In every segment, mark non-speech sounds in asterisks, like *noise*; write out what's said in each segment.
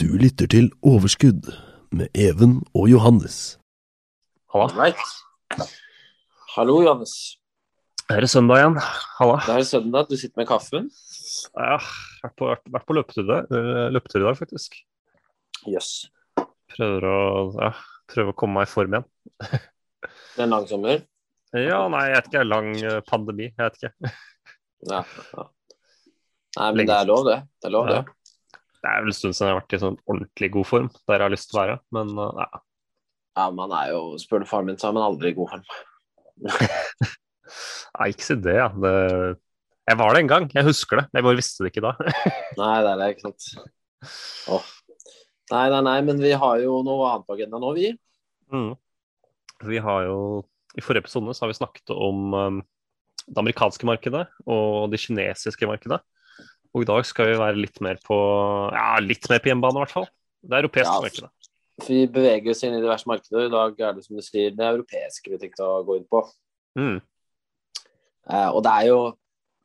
Du lytter til Overskudd med Even og Johannes. Halla. Right. Hallo, Johannes. Det Er søndag igjen? Halla. Det er søndag, du sitter med kaffen. Ja, vært på, vært, vært på løpetur, eh, løpetur i dag, faktisk. Jøss. Prøver å, ja, prøver å komme meg i form igjen. Det er en lang sommer. Ja, nei, jeg vet ikke. Lang eh, pandemi. Jeg vet ikke. Ja. ja. Nei, men Lenge det er lov, det. Det er lov, Ja. det. Det er vel en stund siden jeg har vært i sånn ordentlig god form, der jeg har lyst til å være. Men eh, ja. Ja, man er jo Spør du faren min, så er man aldri i god form. *laughs* Nei, ikke si det, ja. Det, jeg var det en gang. Jeg husker det. Jeg bare visste det ikke da. *laughs* Nei, det er det, ikke sant. Åh. Nei, nei, nei, men vi har jo noe annet på agendaen nå, vi. Mm. Vi har jo I forrige episode så har vi snakket om um, det amerikanske markedet og det kinesiske markedet. Og i dag skal vi være litt mer på ja, litt mer på hjemmebane, i hvert fall. Det europeiske Ja. markedet. Vi beveger oss inn i diverse markeder. I dag er det som du sier, det europeiske vi tenkte å gå inn på. Mm. Eh, og det er jo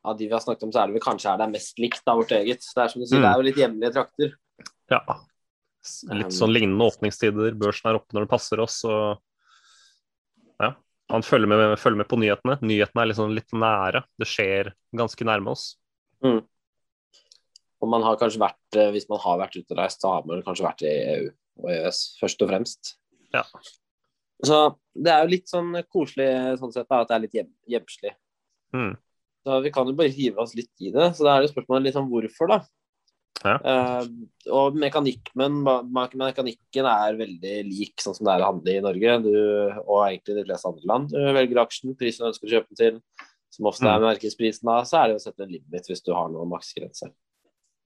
av de vi har snakket om, så er det vel kanskje her det er mest likt av vårt eget. Det er som du sier, Mm. det er jo litt hjemlige trakter. Ja. Litt sånn lignende åpningstider. Børsen er oppe når det passer oss. Og ja, man følger med, følger med på nyhetene. Nyhetene er liksom litt nære. Det skjer ganske nærme oss. Og man har kanskje vært, eh, hvis man har vært utenreist, så har man kanskje vært i EU og EØS først og fremst. Ja. Så det er jo litt sånn koselig sånn sett at det er litt hjem, hjemslig. Mm. Så vi kan jo bare hive oss litt i det. Så da er det spørsmålet litt om hvorfor, da. Ja. Eh, og mekanikk, men ma- ma- mekanikken er veldig lik sånn som det er å handle i Norge du, og egentlig de fleste andre land. Du velger aksjen, prisen du ønsker å kjøpe den til, som ofte er merkesprisen markedsprisen da, så er det å sette en limit hvis du har noen maksgrense.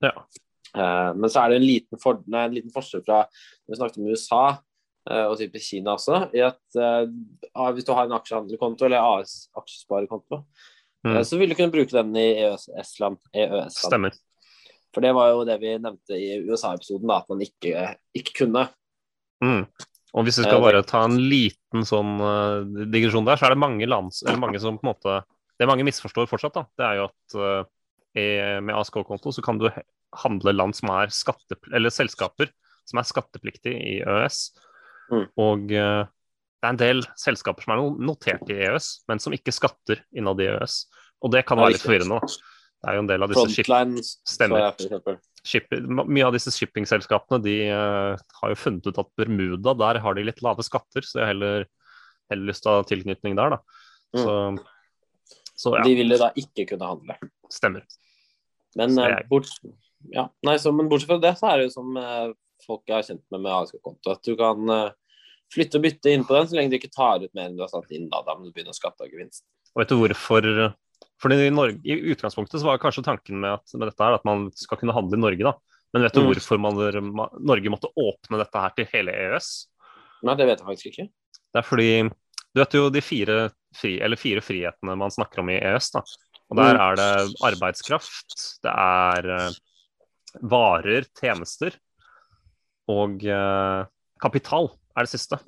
Ja. Eh, men så er det en liten, for, nei, en liten forskjell fra Vi snakket om USA eh, og typisk Kina også. i at eh, ah, Hvis du har en aksjehandelkonto eller AS, aksjesparekonto, Mm. så vil du kunne bruke den i EØS-land. EØS Stemmer. for det var jo det vi nevnte i USA-episoden, at man ikke, ikke kunne. Mm. Og hvis vi skal bare ta en liten sånn digresjon der, så er det mange land, eller mange som på en måte Det mange misforstår fortsatt, da. Det er jo at med ASK-konto så kan du handle land som er skatte, eller selskaper som er skattepliktige i EØS. Mm. Og uh, det er en del selskaper som er notert i EØS, men som ikke skatter innad i EØS. Og det kan være litt forvirrende. Det er jo en del av disse ship, Frontline Stemmer. jeg, ship, mye av disse shippingselskapene de uh, har jo funnet ut at Bermuda, der har de litt lave skatter, så jeg har heller, heller lyst til å ha tilknytning der, da. Så, så ja, De ville da ikke kunne handle. stemmer. Men, Så eh, jeg- bort, ja, nei, så, men bortsett fra det, så er det jo som folk folk har kjent med med ASK-konto, at du kan eh, flytte og bytte inn på den så lenge du ikke tar ut mer enn du har satt inn. Da, da må du begynne å skatte av gevinst. Og vet du hvorfor Fordi i, Norge, I utgangspunktet så var kanskje tanken med, at, med dette her at man skal kunne handle i Norge, da. Men vet du Mm. hvorfor man, Norge måtte åpne dette her til hele EØS? Nei, det vet jeg faktisk ikke. Det er fordi Du vet jo de fire, fri, eller fire frihetene man snakker om i EØS. da. Og Der er det arbeidskraft, det er eh, varer, tjenester og eh, kapital er det siste.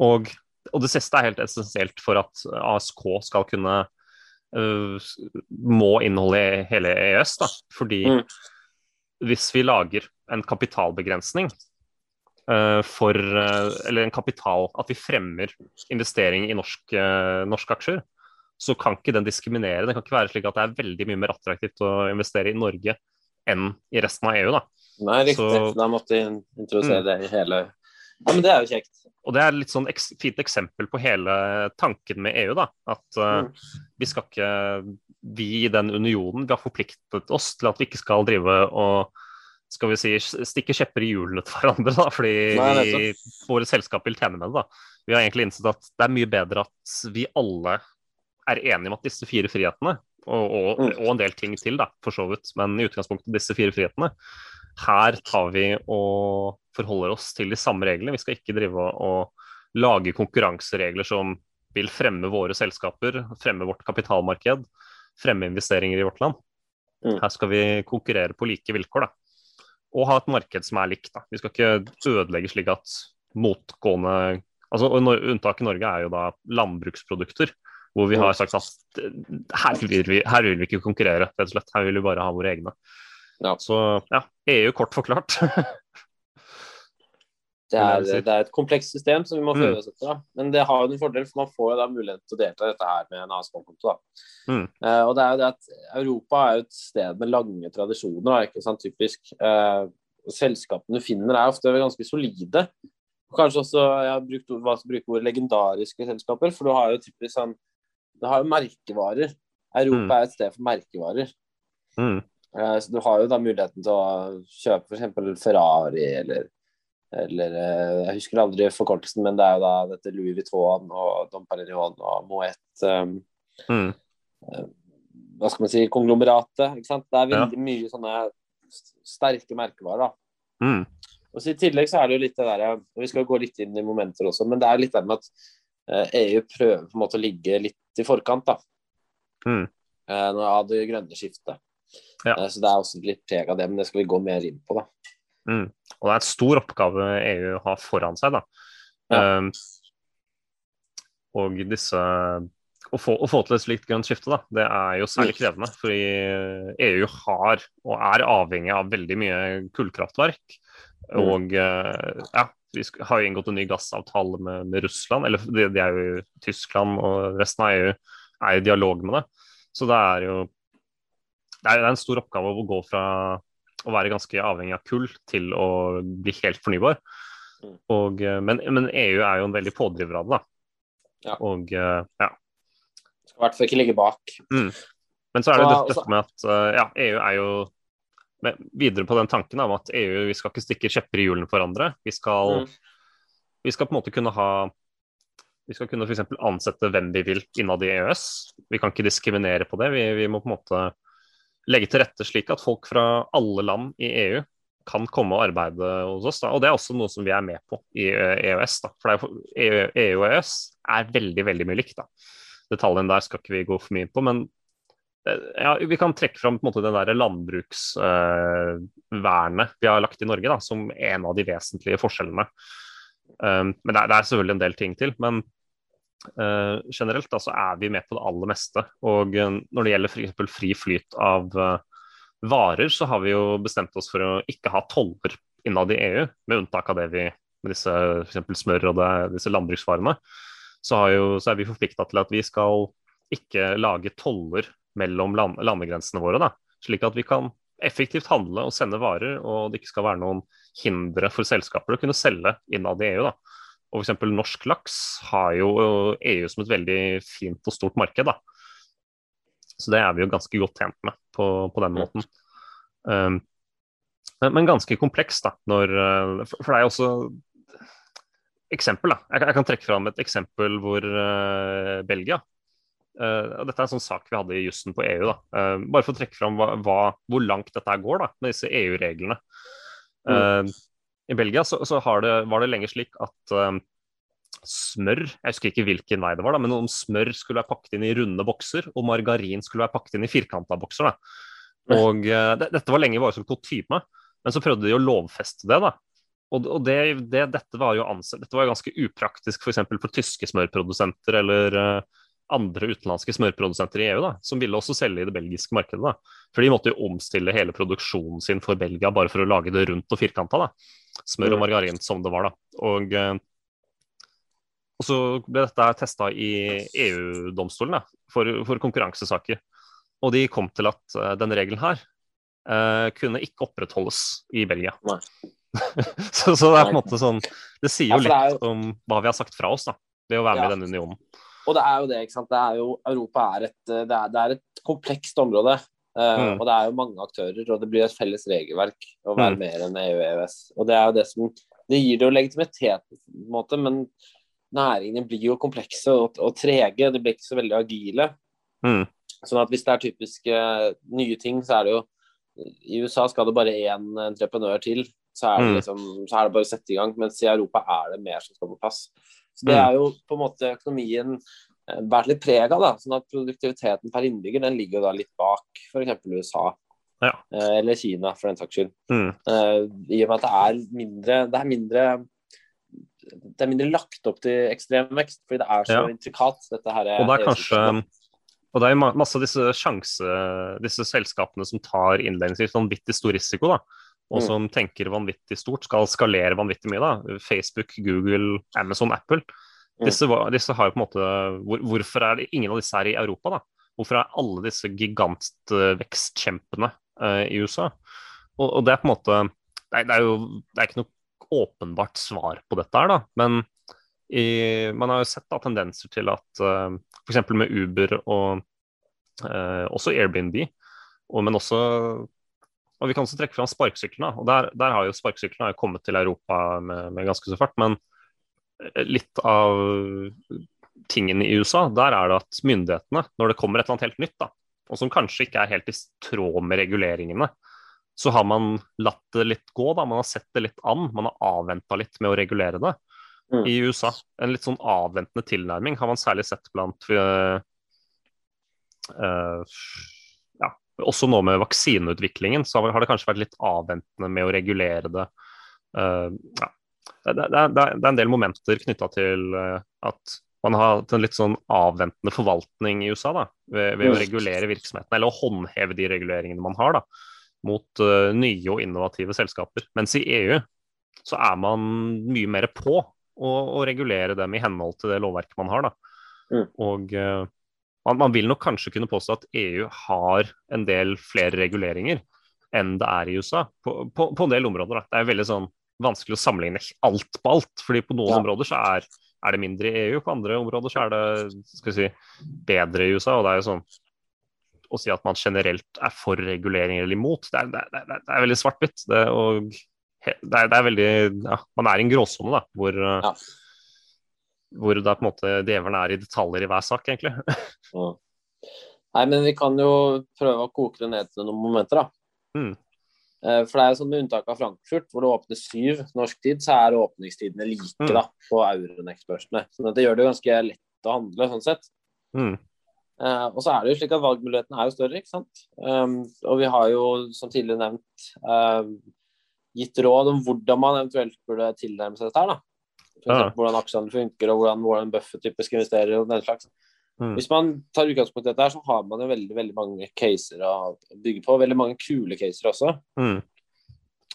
Og, og det siste er helt essensielt for at ASK skal kunne uh, må inneholde hele EØS. da. Fordi Mm. hvis vi lager en kapitalbegrensning for eh, Eller en kapital At vi fremmer investering i norsk, eh, norske aksjer, så kan ikke den diskriminere. Det kan ikke være slik at det er veldig mye mer attraktivt å investere i Norge enn i resten av EU. da. Nei, riktig. Så- Da måtte vi introdusere Mm. det i hele Ja, men det er jo kjekt. Og det er litt sånn eks fint eksempel på hele tanken med EU. da, At uh, Mm. vi skal ikke Vi i den unionen vi har forpliktet oss til at vi ikke skal drive og skal vi si, stikke kjepper i hjulene til hverandre, da, fordi Nei, vi, våre selskap vil tjene med det. da. Vi har egentlig innsett at det er mye bedre at vi alle er enige om at disse fire frihetene Og, og, Mm. og en del ting til, da, for så vidt. Men i utgangspunktet disse fire frihetene. Her tar vi og forholder oss til de samme reglene. Vi skal ikke drive og, og lage konkurranseregler som vil fremme våre selskaper, fremme vårt kapitalmarked, fremme investeringer i vårt land. Mm. Her skal vi konkurrere på like vilkår, da. Og ha et marked som er likt. da. Vi skal ikke ødelegge slik at motgående altså Unntaket i Norge er jo da landbruksprodukter, hvor vi har sagt at her vil vi, her vil vi ikke konkurrere, rett og slett. Her vil vi bare ha våre egne. Ja. Så ja, EU kort forklart. *laughs* Det er, det er et komplekst system som vi må føle føre oss etter. Da. Men det har jo en fordel, for man får jo da mulighet til å delta i dette her med en ASK-konto. Mm. Uh, og det er jo det at Europa er jo et sted med lange tradisjoner, da, ikke sant, typisk. Uh, selskapene du finner er ofte ganske solide. Kanskje også jeg har brukt ord, hva skal jeg ord, legendariske selskaper, for du har jo typisk sånn Du har jo merkevarer. Europa Mm. er et sted for merkevarer. Mm. Uh, Så du har jo da muligheten til å kjøpe f.eks. Ferrari eller, eller eh, Jeg husker aldri forkortelsen, men det er jo da dette Louis Vuitton og Dom Perignon og Moet um, Mm. Hva skal man si konglomeratet. ikke sant? Det er Ja. veldig mye sånne sterke merkevarer. da. Mm. Og så I tillegg så er det jo litt det der, og Vi skal gå litt inn i momenter også, men det er litt det med at eh, EU prøver på en måte å ligge litt i forkant. da. Mm. Eh, av det grønne skiftet. Ja. Eh, Så det er også litt preg av det, men det skal vi gå mer inn på. da. Mm. Og det er et stor oppgave EU har foran seg. da. Ja. Um, og disse å få, å få til et slikt grønt skifte, da, det er jo særlig krevende. Fordi EU har og er avhengig av veldig mye kullkraftverk. Mm. Og eh, ja, vi har jo inngått en ny gassavtale med, med Russland. Eller det, det er jo Tyskland og resten av EU er i dialog med det. Så det er jo det er, det er en stor oppgave å gå fra å være ganske avhengig av kull til å bli helt fornybar. Mm. Og, eh, men, men EU er jo en veldig pådriver av det. Ja. Og eh, ja. Skal i hvert fall ikke ligge bak. Men så er det Så- dette, dette med at eh, ja, EU er jo videre på den tanken om at EU vi skal ikke stikke kjepper i hjulene for hverandre. Vi skal, Mm. vi skal på en måte kunne ha vi skal kunne f.eks. ansette hvem vi vil innad i EØS. Vi kan ikke diskriminere på det. Vi, vi må på en måte legge til rette slik at folk fra alle land i EU kan komme og arbeide hos oss. Da. Og det er også noe som vi er med på i eh, EØS. Da. For det EU, og EØS er veldig, veldig mye likt. Da. Detaljene der skal ikke vi gå for mye på, men eh, ja, vi kan trekke fram på en måte det der landbruksvernet vi har lagt i Norge da, som en av de vesentlige forskjellene. Um, men det er, det er selvfølgelig en del ting til. Men eh, generelt da, så er vi med på det aller meste. Og uh, når det gjelder f.eks. fri flyt av uh, varer, så har vi jo bestemt oss for å ikke ha toller innad i EU, med unntak av det vi med disse eksempel smør og det, disse landbruksvarene. Så, jo, så er vi forplikta til at vi skal ikke lage toller mellom land, landegrensene våre. Da, slik at vi kan effektivt handle og sende varer, og det ikke skal være noen hindre for selskaper å kunne selge innad i EU. Da. Og f.eks. norsk laks har jo EU som et veldig fint og stort marked. Da. Så det er vi jo ganske godt tjent med på, på den måten. Um, men, men ganske komplekst, da. Når, uh, for, for det er jo også eksempel. da. Jeg, jeg kan trekke fram et eksempel hvor uh, Belgia uh, og Dette er en sånn sak vi hadde i jussen på EU. da. Uh, bare for å trekke fram hva, hva, hvor langt dette går da, med disse EU-reglene. Uh, I Belgia så, så har det, var det lenge slik at um, smør Jeg husker ikke hvilken vei det var, da, men om smør skulle være pakket inn i runde bokser, og margarin skulle være pakket inn i firkanta bokser. da. Og uh, det, Dette var lenge bare som kutyme, men så prøvde de å lovfeste det. da. Og, og det, det, dette var jo ansett, dette var jo ganske upraktisk f.eks. For, for tyske smørprodusenter eller uh, andre utenlandske smørprodusenter i EU, da, som ville også selge i det belgiske markedet. da. For de måtte jo omstille hele produksjonen sin for Belgia bare for å lage det rundt og firkanta. da. Smør og margarin som det var. da. Og, uh, og så ble dette testa i EU-domstolen for, for konkurransesaker. Og de kom til at uh, denne regelen her uh, kunne ikke opprettholdes i Belgia. *laughs* så, så, det er på en måte sånn Det sier jo litt om hva vi har sagt fra oss da, ved å være med Ja. i denne unionen. Og det er jo det, ikke sant. Det er jo, Europa er et, det er, det er et komplekst område. eh, Mm. Og det er jo mange aktører, og det blir et felles regelverk å være Mm. mer enn EU og det er jo det som Det gir det jo legitimitet, på en måte, men næringene blir jo komplekse og, og trege. De blir ikke så veldig agile. Mm. Sånn at hvis det er typiske nye ting, så er det jo I USA skal det bare én entreprenør til, så er, det Mm. liksom, så er det bare å sette i gang. Mens i Europa er det mer som skal på plass. Så det Mm. er jo på en måte økonomien eh, vært litt preg av. Sånn at produktiviteten per innbygger den ligger jo da litt bak f.eks. USA. Ja. Eh, Eller Kina, for den saks skyld. Mm. Eh, I og med at det er mindre Det er mindre det er mindre lagt opp til ekstrem vekst, fordi det er så Ja. intrikat. dette her Og det er kanskje og det er masse av disse sjanse, disse selskapene som tar innledningsvis vanvittig stor risiko, da, og Mm. som tenker vanvittig stort, skal skalere vanvittig mye. da, Facebook, Google, Amazon, Apple. Mm. Disse, disse har jo på en måte, hvor, Hvorfor er det ingen av disse her i Europa? da? Hvorfor er alle disse gigantvekstkjempene uh, i USA? Og, og det er på en måte det er, det er jo det er ikke noe åpenbart svar på dette her, da. Men i, man har jo sett da, tendenser til at uh, f.eks. med Uber og uh, også Airbnb, og, men også og Vi kan også trekke fram sparkesyklene. og Der, der har jo sparkesyklene kommet til Europa med, med ganske så fart. Men eh, litt av tingen i USA, der er det at myndighetene, når det kommer et eller annet helt nytt, da, og som kanskje ikke er helt i tråd med reguleringene, så har man latt det litt gå. da, Man har sett det litt an. Man har avventa litt med å regulere det Mm. i USA. En litt sånn avventende tilnærming har man særlig sett blant uh, ja, Også nå med vaksineutviklingen så har det kanskje vært litt avventende med å regulere det. Uh, ja. det, det, det, det er en del momenter knytta til eh, at man har hatt en litt sånn avventende forvaltning i USA da, ved, ved å Mm. regulere virksomheten, eller å håndheve de reguleringene man har da, mot uh, nye og innovative selskaper. Mens i EU så er man mye mer på å, å regulere dem i henhold til det lovverket man har. Da. Mm. Og eh, man, man vil nok kanskje kunne påstå at EU har en del flere reguleringer enn det er i USA, på, på, på en del områder. Da. Det er veldig sånn vanskelig å sammenligne alt på alt, fordi på noen Ja. områder så er, er det mindre i EU, på andre områder så er det skal vi si, bedre i USA. og det er jo sånn å si at man generelt er for reguleringer eller imot, det er, det er, det er, det veldig svart-hvitt. Det, det, er, det veldig ja, Man er i en gråsone, hvor, Ja. Hvor det er på en måte djevelen er i detaljer i hver sak, egentlig. *laughs* Ja. Nei, men vi kan jo prøve å koke det ned til noen momenter, da. Mm. Eh, For det er jo sånn med unntak av Frankfurt, hvor det åpner syv norsk tid, så er åpningstidene like Mm. da, på Euronext-børsene. Så det gjør det jo ganske lett å handle, sånn sett. Mm. Eh, og så er det jo slik at valgmulighetene er jo større, ikke sant. Um, og vi har jo, som tidligere nevnt, um, gitt råd om hvordan man eventuelt burde tilnærme seg dette her, da. Eksempel hvordan aksjene funker, og hvordan Warren Buffett typisk investerer, og den slags. Mm. Hvis man tar utgangspunkt i dette, her, så har man jo veldig veldig mange caser å bygge på. Veldig mange kule caser også. Mm.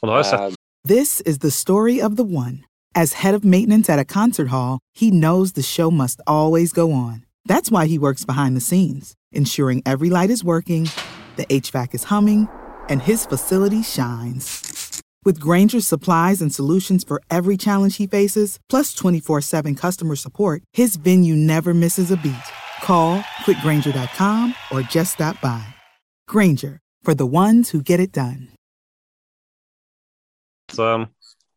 Og det har jeg sett Eh, This is the story of the one. As head of maintenance at a concert hall, he knows the show must always go on. That's why he works behind the scenes, ensuring every light is working, the HVAC is humming, and his facility shines. With Granger's supplies and solutions for every challenge he faces, plus 24 7 customer support, his venue never misses a beat. Call quickgranger.com or just stop by. Granger, for the ones who get it done. Så,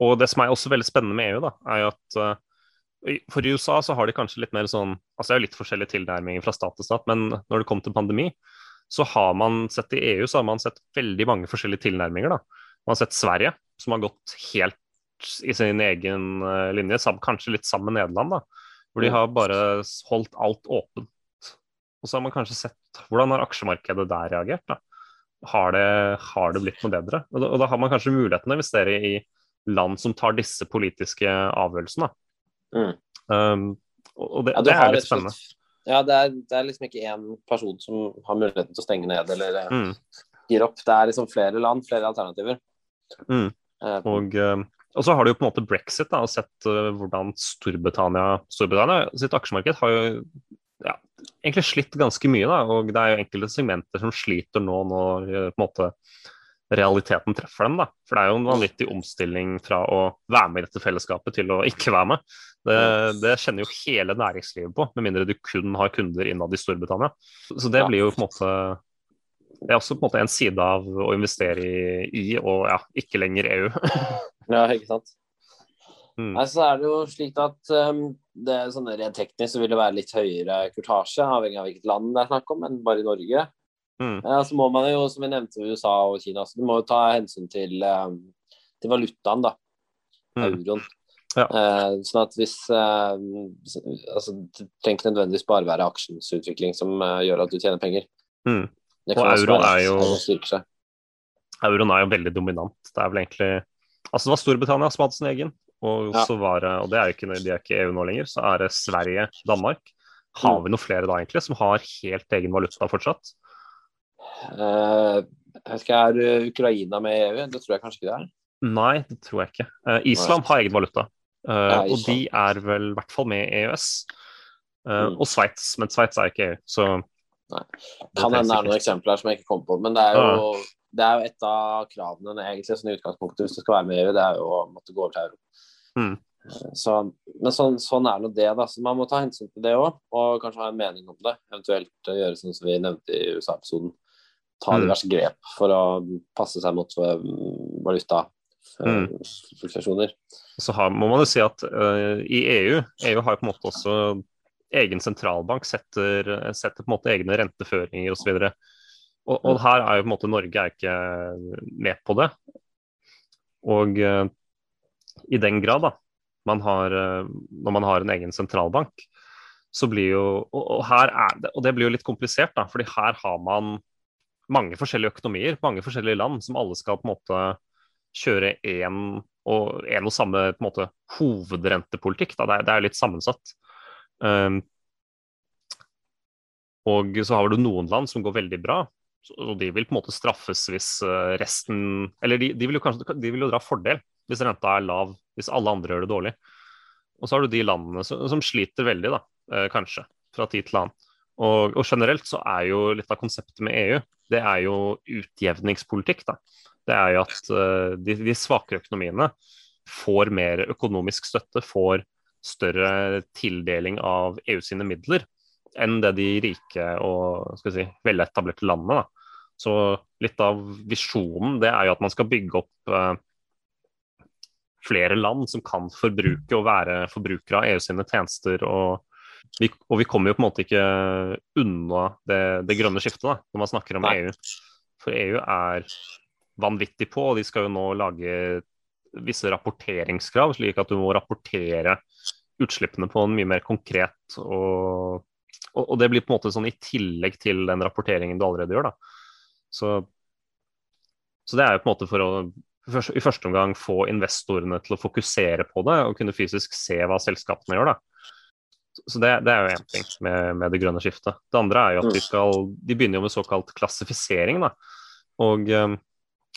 og det som er også veldig spennende med EU, da, er jo at eh, for i USA så har de kanskje litt mer sånn altså Det er jo litt forskjellige tilnærminger fra stat til stat, men når det kommer til pandemi, så har man sett i EU så har man sett veldig mange forskjellige tilnærminger. da. Man har sett Sverige, som har gått helt i sin egen eh, linje, kanskje litt sammen med Nederland, da, hvor de Mm. har bare holdt alt åpent. Og så har man kanskje sett hvordan har aksjemarkedet der reagert. da. Har det, har det blitt noe bedre? Og da, og da har man kanskje muligheten å investere i land som tar disse politiske avgjørelsene. Mm. Um, og det, Ja, det er litt spennende. Ja, det er, det er liksom ikke én person som har muligheten til å stenge ned eller eh, Mm. gir opp. Det er liksom flere land, flere alternativer. Mm. Eh, Og, um, og så har du jo på en måte brexit, da, og sett uh, hvordan Storbritannia, Storbritannia sitt aksjemarked har jo ja, egentlig slitt ganske mye. Da, og det er jo enkelte segmenter som sliter nå når på en måte realiteten treffer dem. da, For det er jo en vanvittig omstilling fra å være med i dette fellesskapet til å ikke være med. Det, det kjenner jo hele næringslivet på, med mindre du kun har kunder innad i Storbritannia. Så så det blir jo på en måte det er også på en måte en side av å investere i, i og ja, ikke lenger EU. *laughs* Ja, ikke sant. Mm. Nei, så er det jo slik at um, det er sånn rent teknisk så vil det være litt høyere kurtasje, avhengig av hvilket land det er snakk om, enn bare i Norge. Mm. Ja, så må man jo, som vi nevnte, USA og Kina, så du må jo ta hensyn til, um, til valutaen, da. Mm. Euroen. Ja. Uh, sånn at hvis uh, altså, Det trenger ikke nødvendigvis bare være aksjens utvikling som uh, gjør at du tjener penger. Mm. Og euroen er jo- euroen er jo veldig dominant. Det er vel egentlig Altså, det var Storbritannia som hadde sin egen, og Ja. var det Og det er jo ikke, de er ikke EU nå lenger, så er det Sverige, Danmark. Har vi noen flere da, egentlig, som har helt egen valuta fortsatt? Uh, jeg vet ikke, Er eh, Ukraina med i EU? Det tror jeg kanskje ikke det er. Nei, det tror jeg ikke. Uh, Island har egen valuta, uh, Ja, og de er vel i hvert fall med i EØS. Uh, Mm. Og Sveits, men Sveits er ikke EU, så Nei. Kan hende det er noen eksempler som jeg ikke kom på, men det er jo, det er jo et av kravene egentlig sånn i utgangspunktet hvis du skal være med i EU, det er jo å måtte gå over til euro. Mm. Eh, Så, men sånn, sånn er nå det, da. Så man må ta hensyn til det òg, og kanskje ha en mening om det. Eventuelt eh, gjøre sånn som vi nevnte i USA-episoden. Ta Mm. diverse grep for å passe seg mot eh, valuta. Mm. Fluktuasjoner. Så har, må man jo si at uh, i EU EU har jo på en måte også egen sentralbank, setter, setter på en måte egne renteføringer osv. Og, og her er jo på en måte Norge er ikke med på det. Og eh, i den grad da, man har, eh, når man har en egen sentralbank, så blir jo og, og her er det, og det blir jo litt komplisert, da, fordi her har man mange forskjellige økonomier, mange forskjellige land, som alle skal på en måte kjøre én og, en og samme på en måte, hovedrentepolitikk. Da. Det, er, det er litt sammensatt. Um, og så har du noen land som går veldig bra, og de vil på en måte straffes hvis eh, resten Eller de, de, vil jo kanskje, de vil jo dra fordel hvis renta er lav, hvis alle andre gjør det dårlig. Og så har du de landene som, som sliter veldig, da, eh, kanskje, fra tid til annen. Og, og generelt så er jo litt av konseptet med EU, det er jo utjevningspolitikk, da. Det er jo at eh, de, de svakere økonomiene får mer økonomisk støtte, får større tildeling av EU sine midler enn det de rike og si, veletablerte landene. Da. Så litt av visjonen det er jo at man skal bygge opp eh, flere land som kan forbruke og være forbrukere av EU sine tjenester. Og vi, og vi kommer jo på en måte ikke unna det, det grønne skiftet da, når man snakker om Nei. EU. For EU er vanvittig på, og de skal jo nå lage visse rapporteringskrav, slik at du må rapportere utslippene på en mye mer konkret og, og, det blir på en måte sånn i tillegg til den rapporteringen du allerede gjør. da. Så, så det er jo på en måte for å i første omgang få investorene til å fokusere på det og kunne fysisk se hva selskapene gjør. da. Så det, det er jo én ting med, med det grønne skiftet. Det andre er jo at de skal De begynner jo med såkalt klassifisering. da. Og, eh,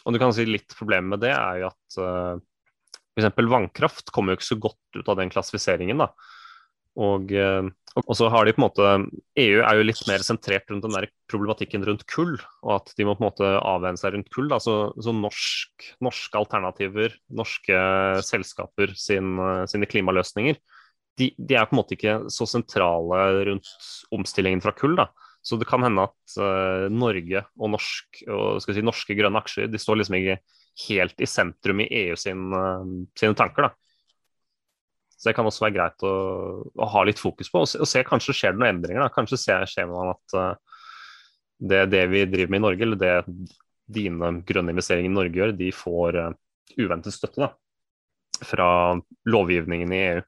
og du kan si litt problemet med det er jo at uh, f.eks. vannkraft kommer jo ikke så godt ut av den klassifiseringen. da. Og, eh, og så har de på en måte EU er jo litt mer sentrert rundt den der problematikken rundt kull, og at de må på en måte avvenne seg rundt kull. Da. Så, så norsk, norske alternativer, norske selskaper sin, eh, sine klimaløsninger, de, de er på en måte ikke så sentrale rundt omstillingen fra kull. da. Så det kan hende at uh, Norge og, norsk, og si, norske grønne aksjer de står liksom ikke helt i sentrum i EU sin, uh, sine tanker. da. Så det kan også være greit å, å ha litt fokus på, og se, og se kanskje skjer det noen endringer. da. Kanskje ser, ser man at uh, det, det vi driver med i Norge, eller det dine grønne investeringer i Norge gjør, de får uventet støtte da, fra lovgivningen i EU.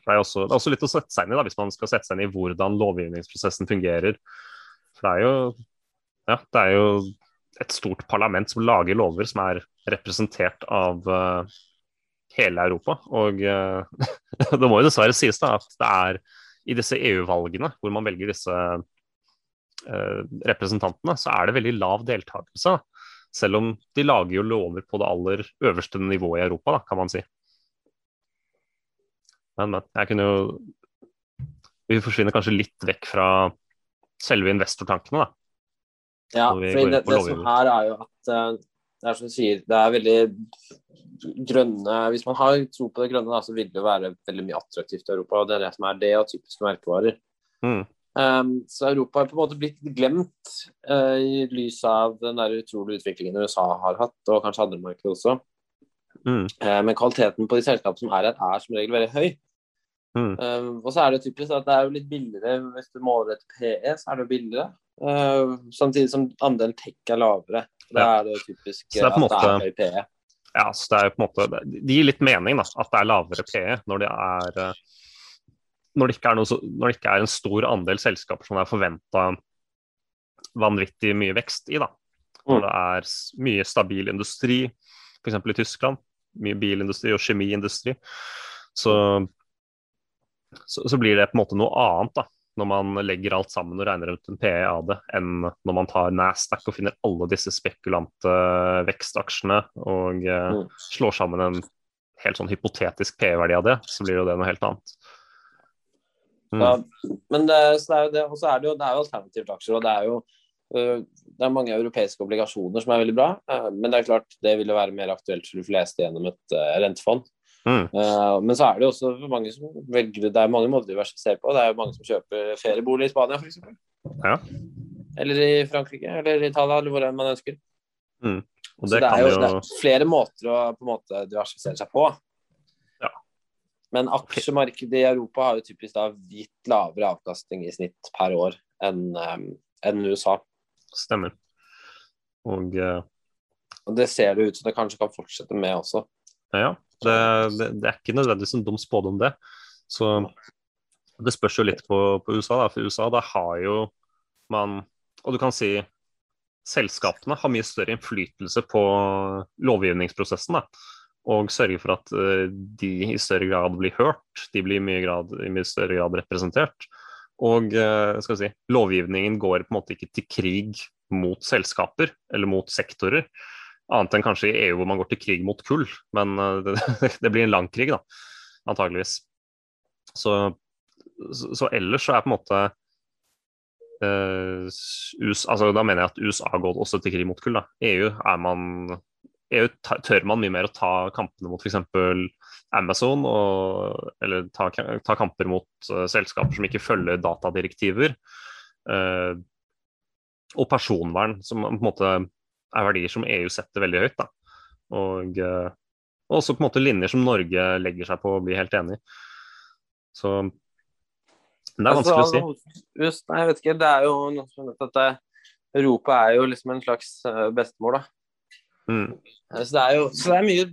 Det er, også, det er også litt å sette seg inn i da, hvis man skal sette seg inn i hvordan lovgivningsprosessen fungerer. For det er jo, ja, det er jo et stort parlament som lager lover som er representert av uh, hele Europa. Og uh, *laughs* det må jo dessverre sies da at det er i disse EU-valgene hvor man velger disse uh, representantene, så er det veldig lav deltakelse. Selv om de lager jo lover på det aller øverste nivået i Europa, da, kan man si. Men, men. Jeg kunne jo Vi forsvinner kanskje litt vekk fra selve investortankene, da. Ja, for det, det som her er jo at eh, det er som du sier, det er veldig grønne Hvis man har tro på det grønne, da, så vil det jo være veldig mye attraktivt i Europa. og Det er det som er det, og typiske merkevarer. Mm. Um, så Europa har på en måte blitt glemt uh, i lys av den der utrolige utviklingen USA har hatt, og kanskje andre markeder også. Mm. Uh, Men kvaliteten på de selskapene som er her, er som regel veldig høy. Mm. Eh, og så er det typisk at det er jo litt billigere hvis du måler etter PE, så er det jo billigere. Uh, samtidig som andelen tech er lavere. Da Ja. er det typisk det er at det er høy PE. Ja, så det er jo på en måte Det gir litt mening da, at det er lavere PE når det er eh, når det, ikke er noe, når det ikke er en stor andel selskaper som det er forventa vanvittig mye vekst i. da. Når Mm. det er mye stabil industri, f.eks. i Tyskland. Mye bilindustri og kjemiindustri. Så, så, så blir det på en måte noe annet da, når man legger alt sammen og regner ut en PE av det, enn når man tar Nasdaq og finner alle disse spekulante vekstaksjene og eh, Mm. slår sammen en helt sånn hypotetisk PE-verdi av det, så blir jo det noe helt annet. Mm. Ja, men det, så det er jo det, og så er det jo, det er jo alternative aksjer, og det er jo øh, det er mange europeiske obligasjoner som er veldig bra, men det er klart det vil jo være mer aktuelt for de fleste gjennom et rentefond. Mm. Uh, men så er det jo også mange som velger Det er mange måter å diversifisere på. Det er jo mange som kjøper feriebolig i Spania, f.eks. Ja. Eller i Frankrike, eller i Italia, eller hvor man ønsker. Og Så det er kan jo det er flere måter å på en måte diversifisere seg på. Ja. Men aksjemarkedet i Europa har jo typisk da gitt lavere avkastning i snitt per år enn um, enn USA. stemmer. Og uh... Det ser det ut som det kanskje kan fortsette med også. Ja, det, det, det er ikke nødvendigvis en dum spådom, det. Så det spørs jo litt på, på USA, da. For USA, da har jo man Og du kan si selskapene har mye større innflytelse på lovgivningsprosessen. da. Og sørger for at eh, de i større grad blir hørt, de blir i mye, grad, i mye større grad representert. Og eh, skal vi si, lovgivningen går på en måte ikke til krig mot selskaper eller mot sektorer. Annet enn kanskje i EU hvor man går til krig mot kull. Men eh, *laughs* det, det blir en lang krig, da. Antageligvis. Så, så, ellers så er på en måte uh, US, altså Da mener jeg at USA går også til krig mot kull. da. EU er man EU tør man mye mer å ta kampene mot f.eks. Amazon, og, eller ta, ta kamper mot uh, selskaper som ikke følger datadirektiver. Uh, og personvern, som på en måte er verdier som EU setter veldig høyt. Da. Og, uh, også på en måte linjer som Norge legger seg på og blir helt enig i. Så det er vanskelig å si. Just, nei, jeg vet ikke. Det er jo noe som heter at det, Europa er jo liksom en slags eh, bestemor, da. Mm, Eh, Så det er jo så det er mye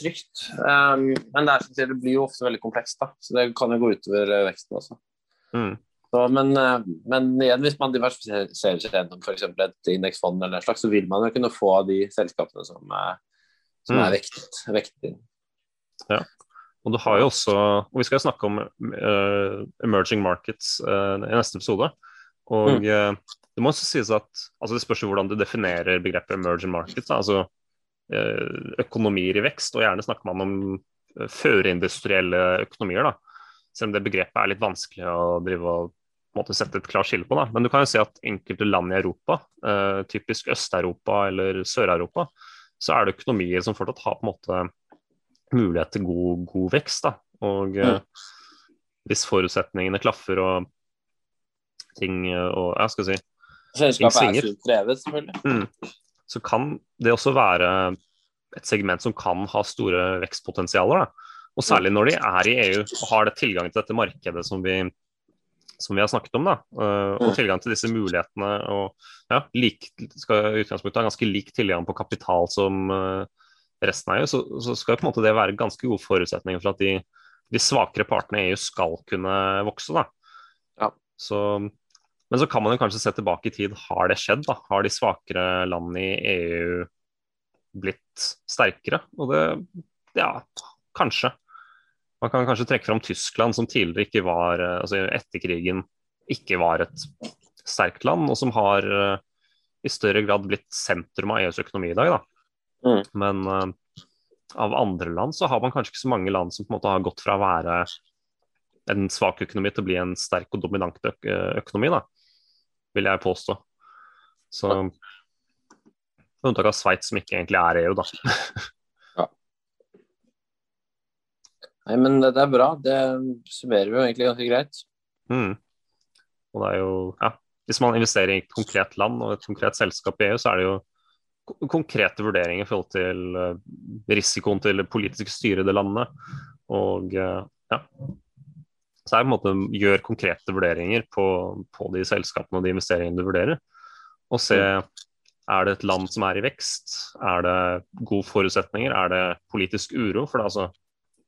trygt. Um, men det, er, det blir jo ofte veldig komplekst, da. Så det kan jo gå utover eh, veksten også. mm, Så, men, eh, men igjen, hvis man diversifiserer seg gjennom f.eks. et indeksfond, eller en slags, så vil man jo kunne få de selskapene som, eh, som Mm. er vektet, vektet inn. Og du har jo også Og vi skal snakke om uh, emerging markets uh, i neste episode. Og eh, det må også sies at altså Det spørs jo hvordan du definerer begrepet emerging markets. Da. Altså økonomier i vekst, og gjerne snakker man om førindustrielle økonomier. da. Selv om det begrepet er litt vanskelig å drive og måte sette et klart skille på. Da. Men du kan jo si at enkelte land i Europa, eh, typisk Øst-Europa eller Sør-Europa, så er det økonomier som fortsatt har på en måte mulighet til god, god vekst. Da. Og eh, hvis forutsetningene klaffer og ting eh, og ja, skal jeg si, Selskapet er sunt drevet, selvfølgelig. så kan det også være et segment som kan ha store vekstpotensialer. Da. Og særlig når de er i EU og har det tilgang til dette markedet som vi, som vi har snakket om. Da. eh, og Mm. tilgang til disse mulighetene. Og ja, lik, skal utgangspunktet ha ganske lik tilgang på kapital som eh, resten av EU. Så, så skal på en måte det være ganske gode forutsetninger for at de, de svakere partene i EU skal kunne vokse. Da. Ja. Så, men så kan man jo kanskje se tilbake i tid. Har det skjedd? da? Har de svakere landene i EU blitt sterkere? Og det Ja, kanskje. Man kan kanskje trekke fram Tyskland, som tidligere ikke var eh, altså etter krigen ikke var et sterkt land, og som har eh, i større grad blitt sentrum av EUs økonomi i dag. Da. Mm. Men uh, av andre land så har man kanskje ikke så mange land som på en måte har gått fra å være en svak økonomi til å bli en sterk og dominant øk økonomi, da, vil jeg påstå. Så Med unntak av Sveits, som ikke egentlig er EU, da. *laughs* Nei, men det, er bra. Det summerer vi jo egentlig ganske greit. Mm. Og det er jo ja, Hvis man investerer i et konkret land og et konkret selskap i EU, så er det jo konkrete vurderinger i forhold til uh, risikoen til det politiske styret i det landet. Og uh, ja. Så er det på en måte gjør konkrete vurderinger på, på de selskapene og de investeringene du vurderer. Og se er det et land som er i vekst, er det gode forutsetninger, er det politisk uro? For det, altså,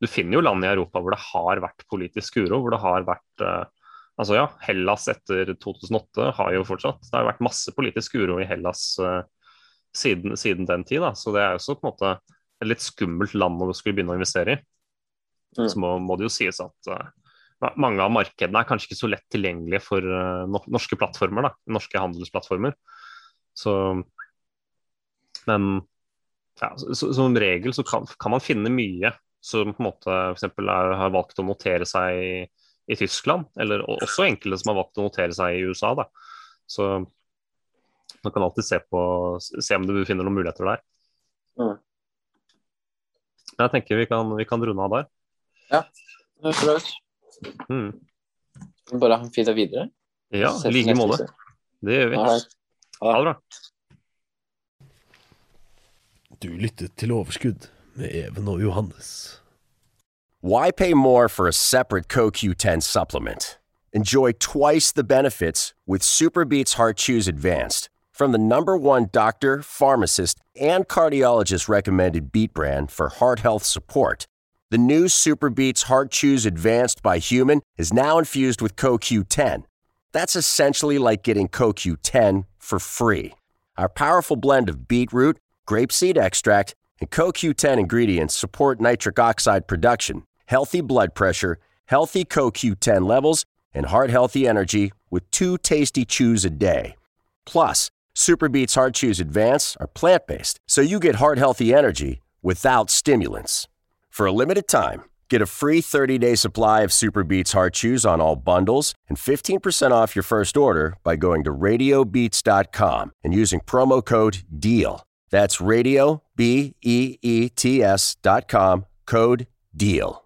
du finner jo land i Europa hvor det har vært politisk uro, hvor det har vært uh, Altså ja, Hellas etter 2008 har jo fortsatt Det har vært masse politisk uro i Hellas uh, siden, siden, den tid. da, Så det er jo også på en måte et litt skummelt land å skulle begynne å investere i. Mm. Så må, må, det jo sies at uh, mange av markedene er kanskje ikke så lett tilgjengelige for norske plattformer, da, norske handelsplattformer. Så, men ja, så, som regel så kan, kan, man finne mye som på en måte for er, har valgt å notere seg i, i, Tyskland, eller også enkelte som har valgt å notere seg i USA. Da. Så man kan alltid se, på, se om du finner noen muligheter der. Mm. Jeg tenker vi kan, vi kan runde av der. Ja, det høres bra. Mm. Bare ha en fin dag videre. Ja, i like måte. Det gjør vi. Ha det bra. Du lyttet til Overskudd Johannes. Why pay more for a separate CoQ10 supplement? Enjoy twice the benefits with Superbeats Heart Chews Advanced from the number one doctor, pharmacist, and cardiologist recommended beat brand for heart health support. The new Super Beats Heart Chews Advanced by Human is now infused with CoQ10. That's essentially like getting CoQ10 for free. Our powerful blend of beetroot, grapeseed extract, and CoQ10 ingredients support nitric oxide production, healthy blood pressure, healthy CoQ10 levels, and heart healthy energy with two tasty chews a day. Plus, Super Beats Heart Chews Advance are plant based, so you get heart healthy energy without stimulants. For a limited time, get a free 30-day supply of Super Beats Heart Chews on all bundles and 15% off your first order by going to radiobeats.com and using promo code DEAL. That's radio, B E E T S dot com, code DEAL.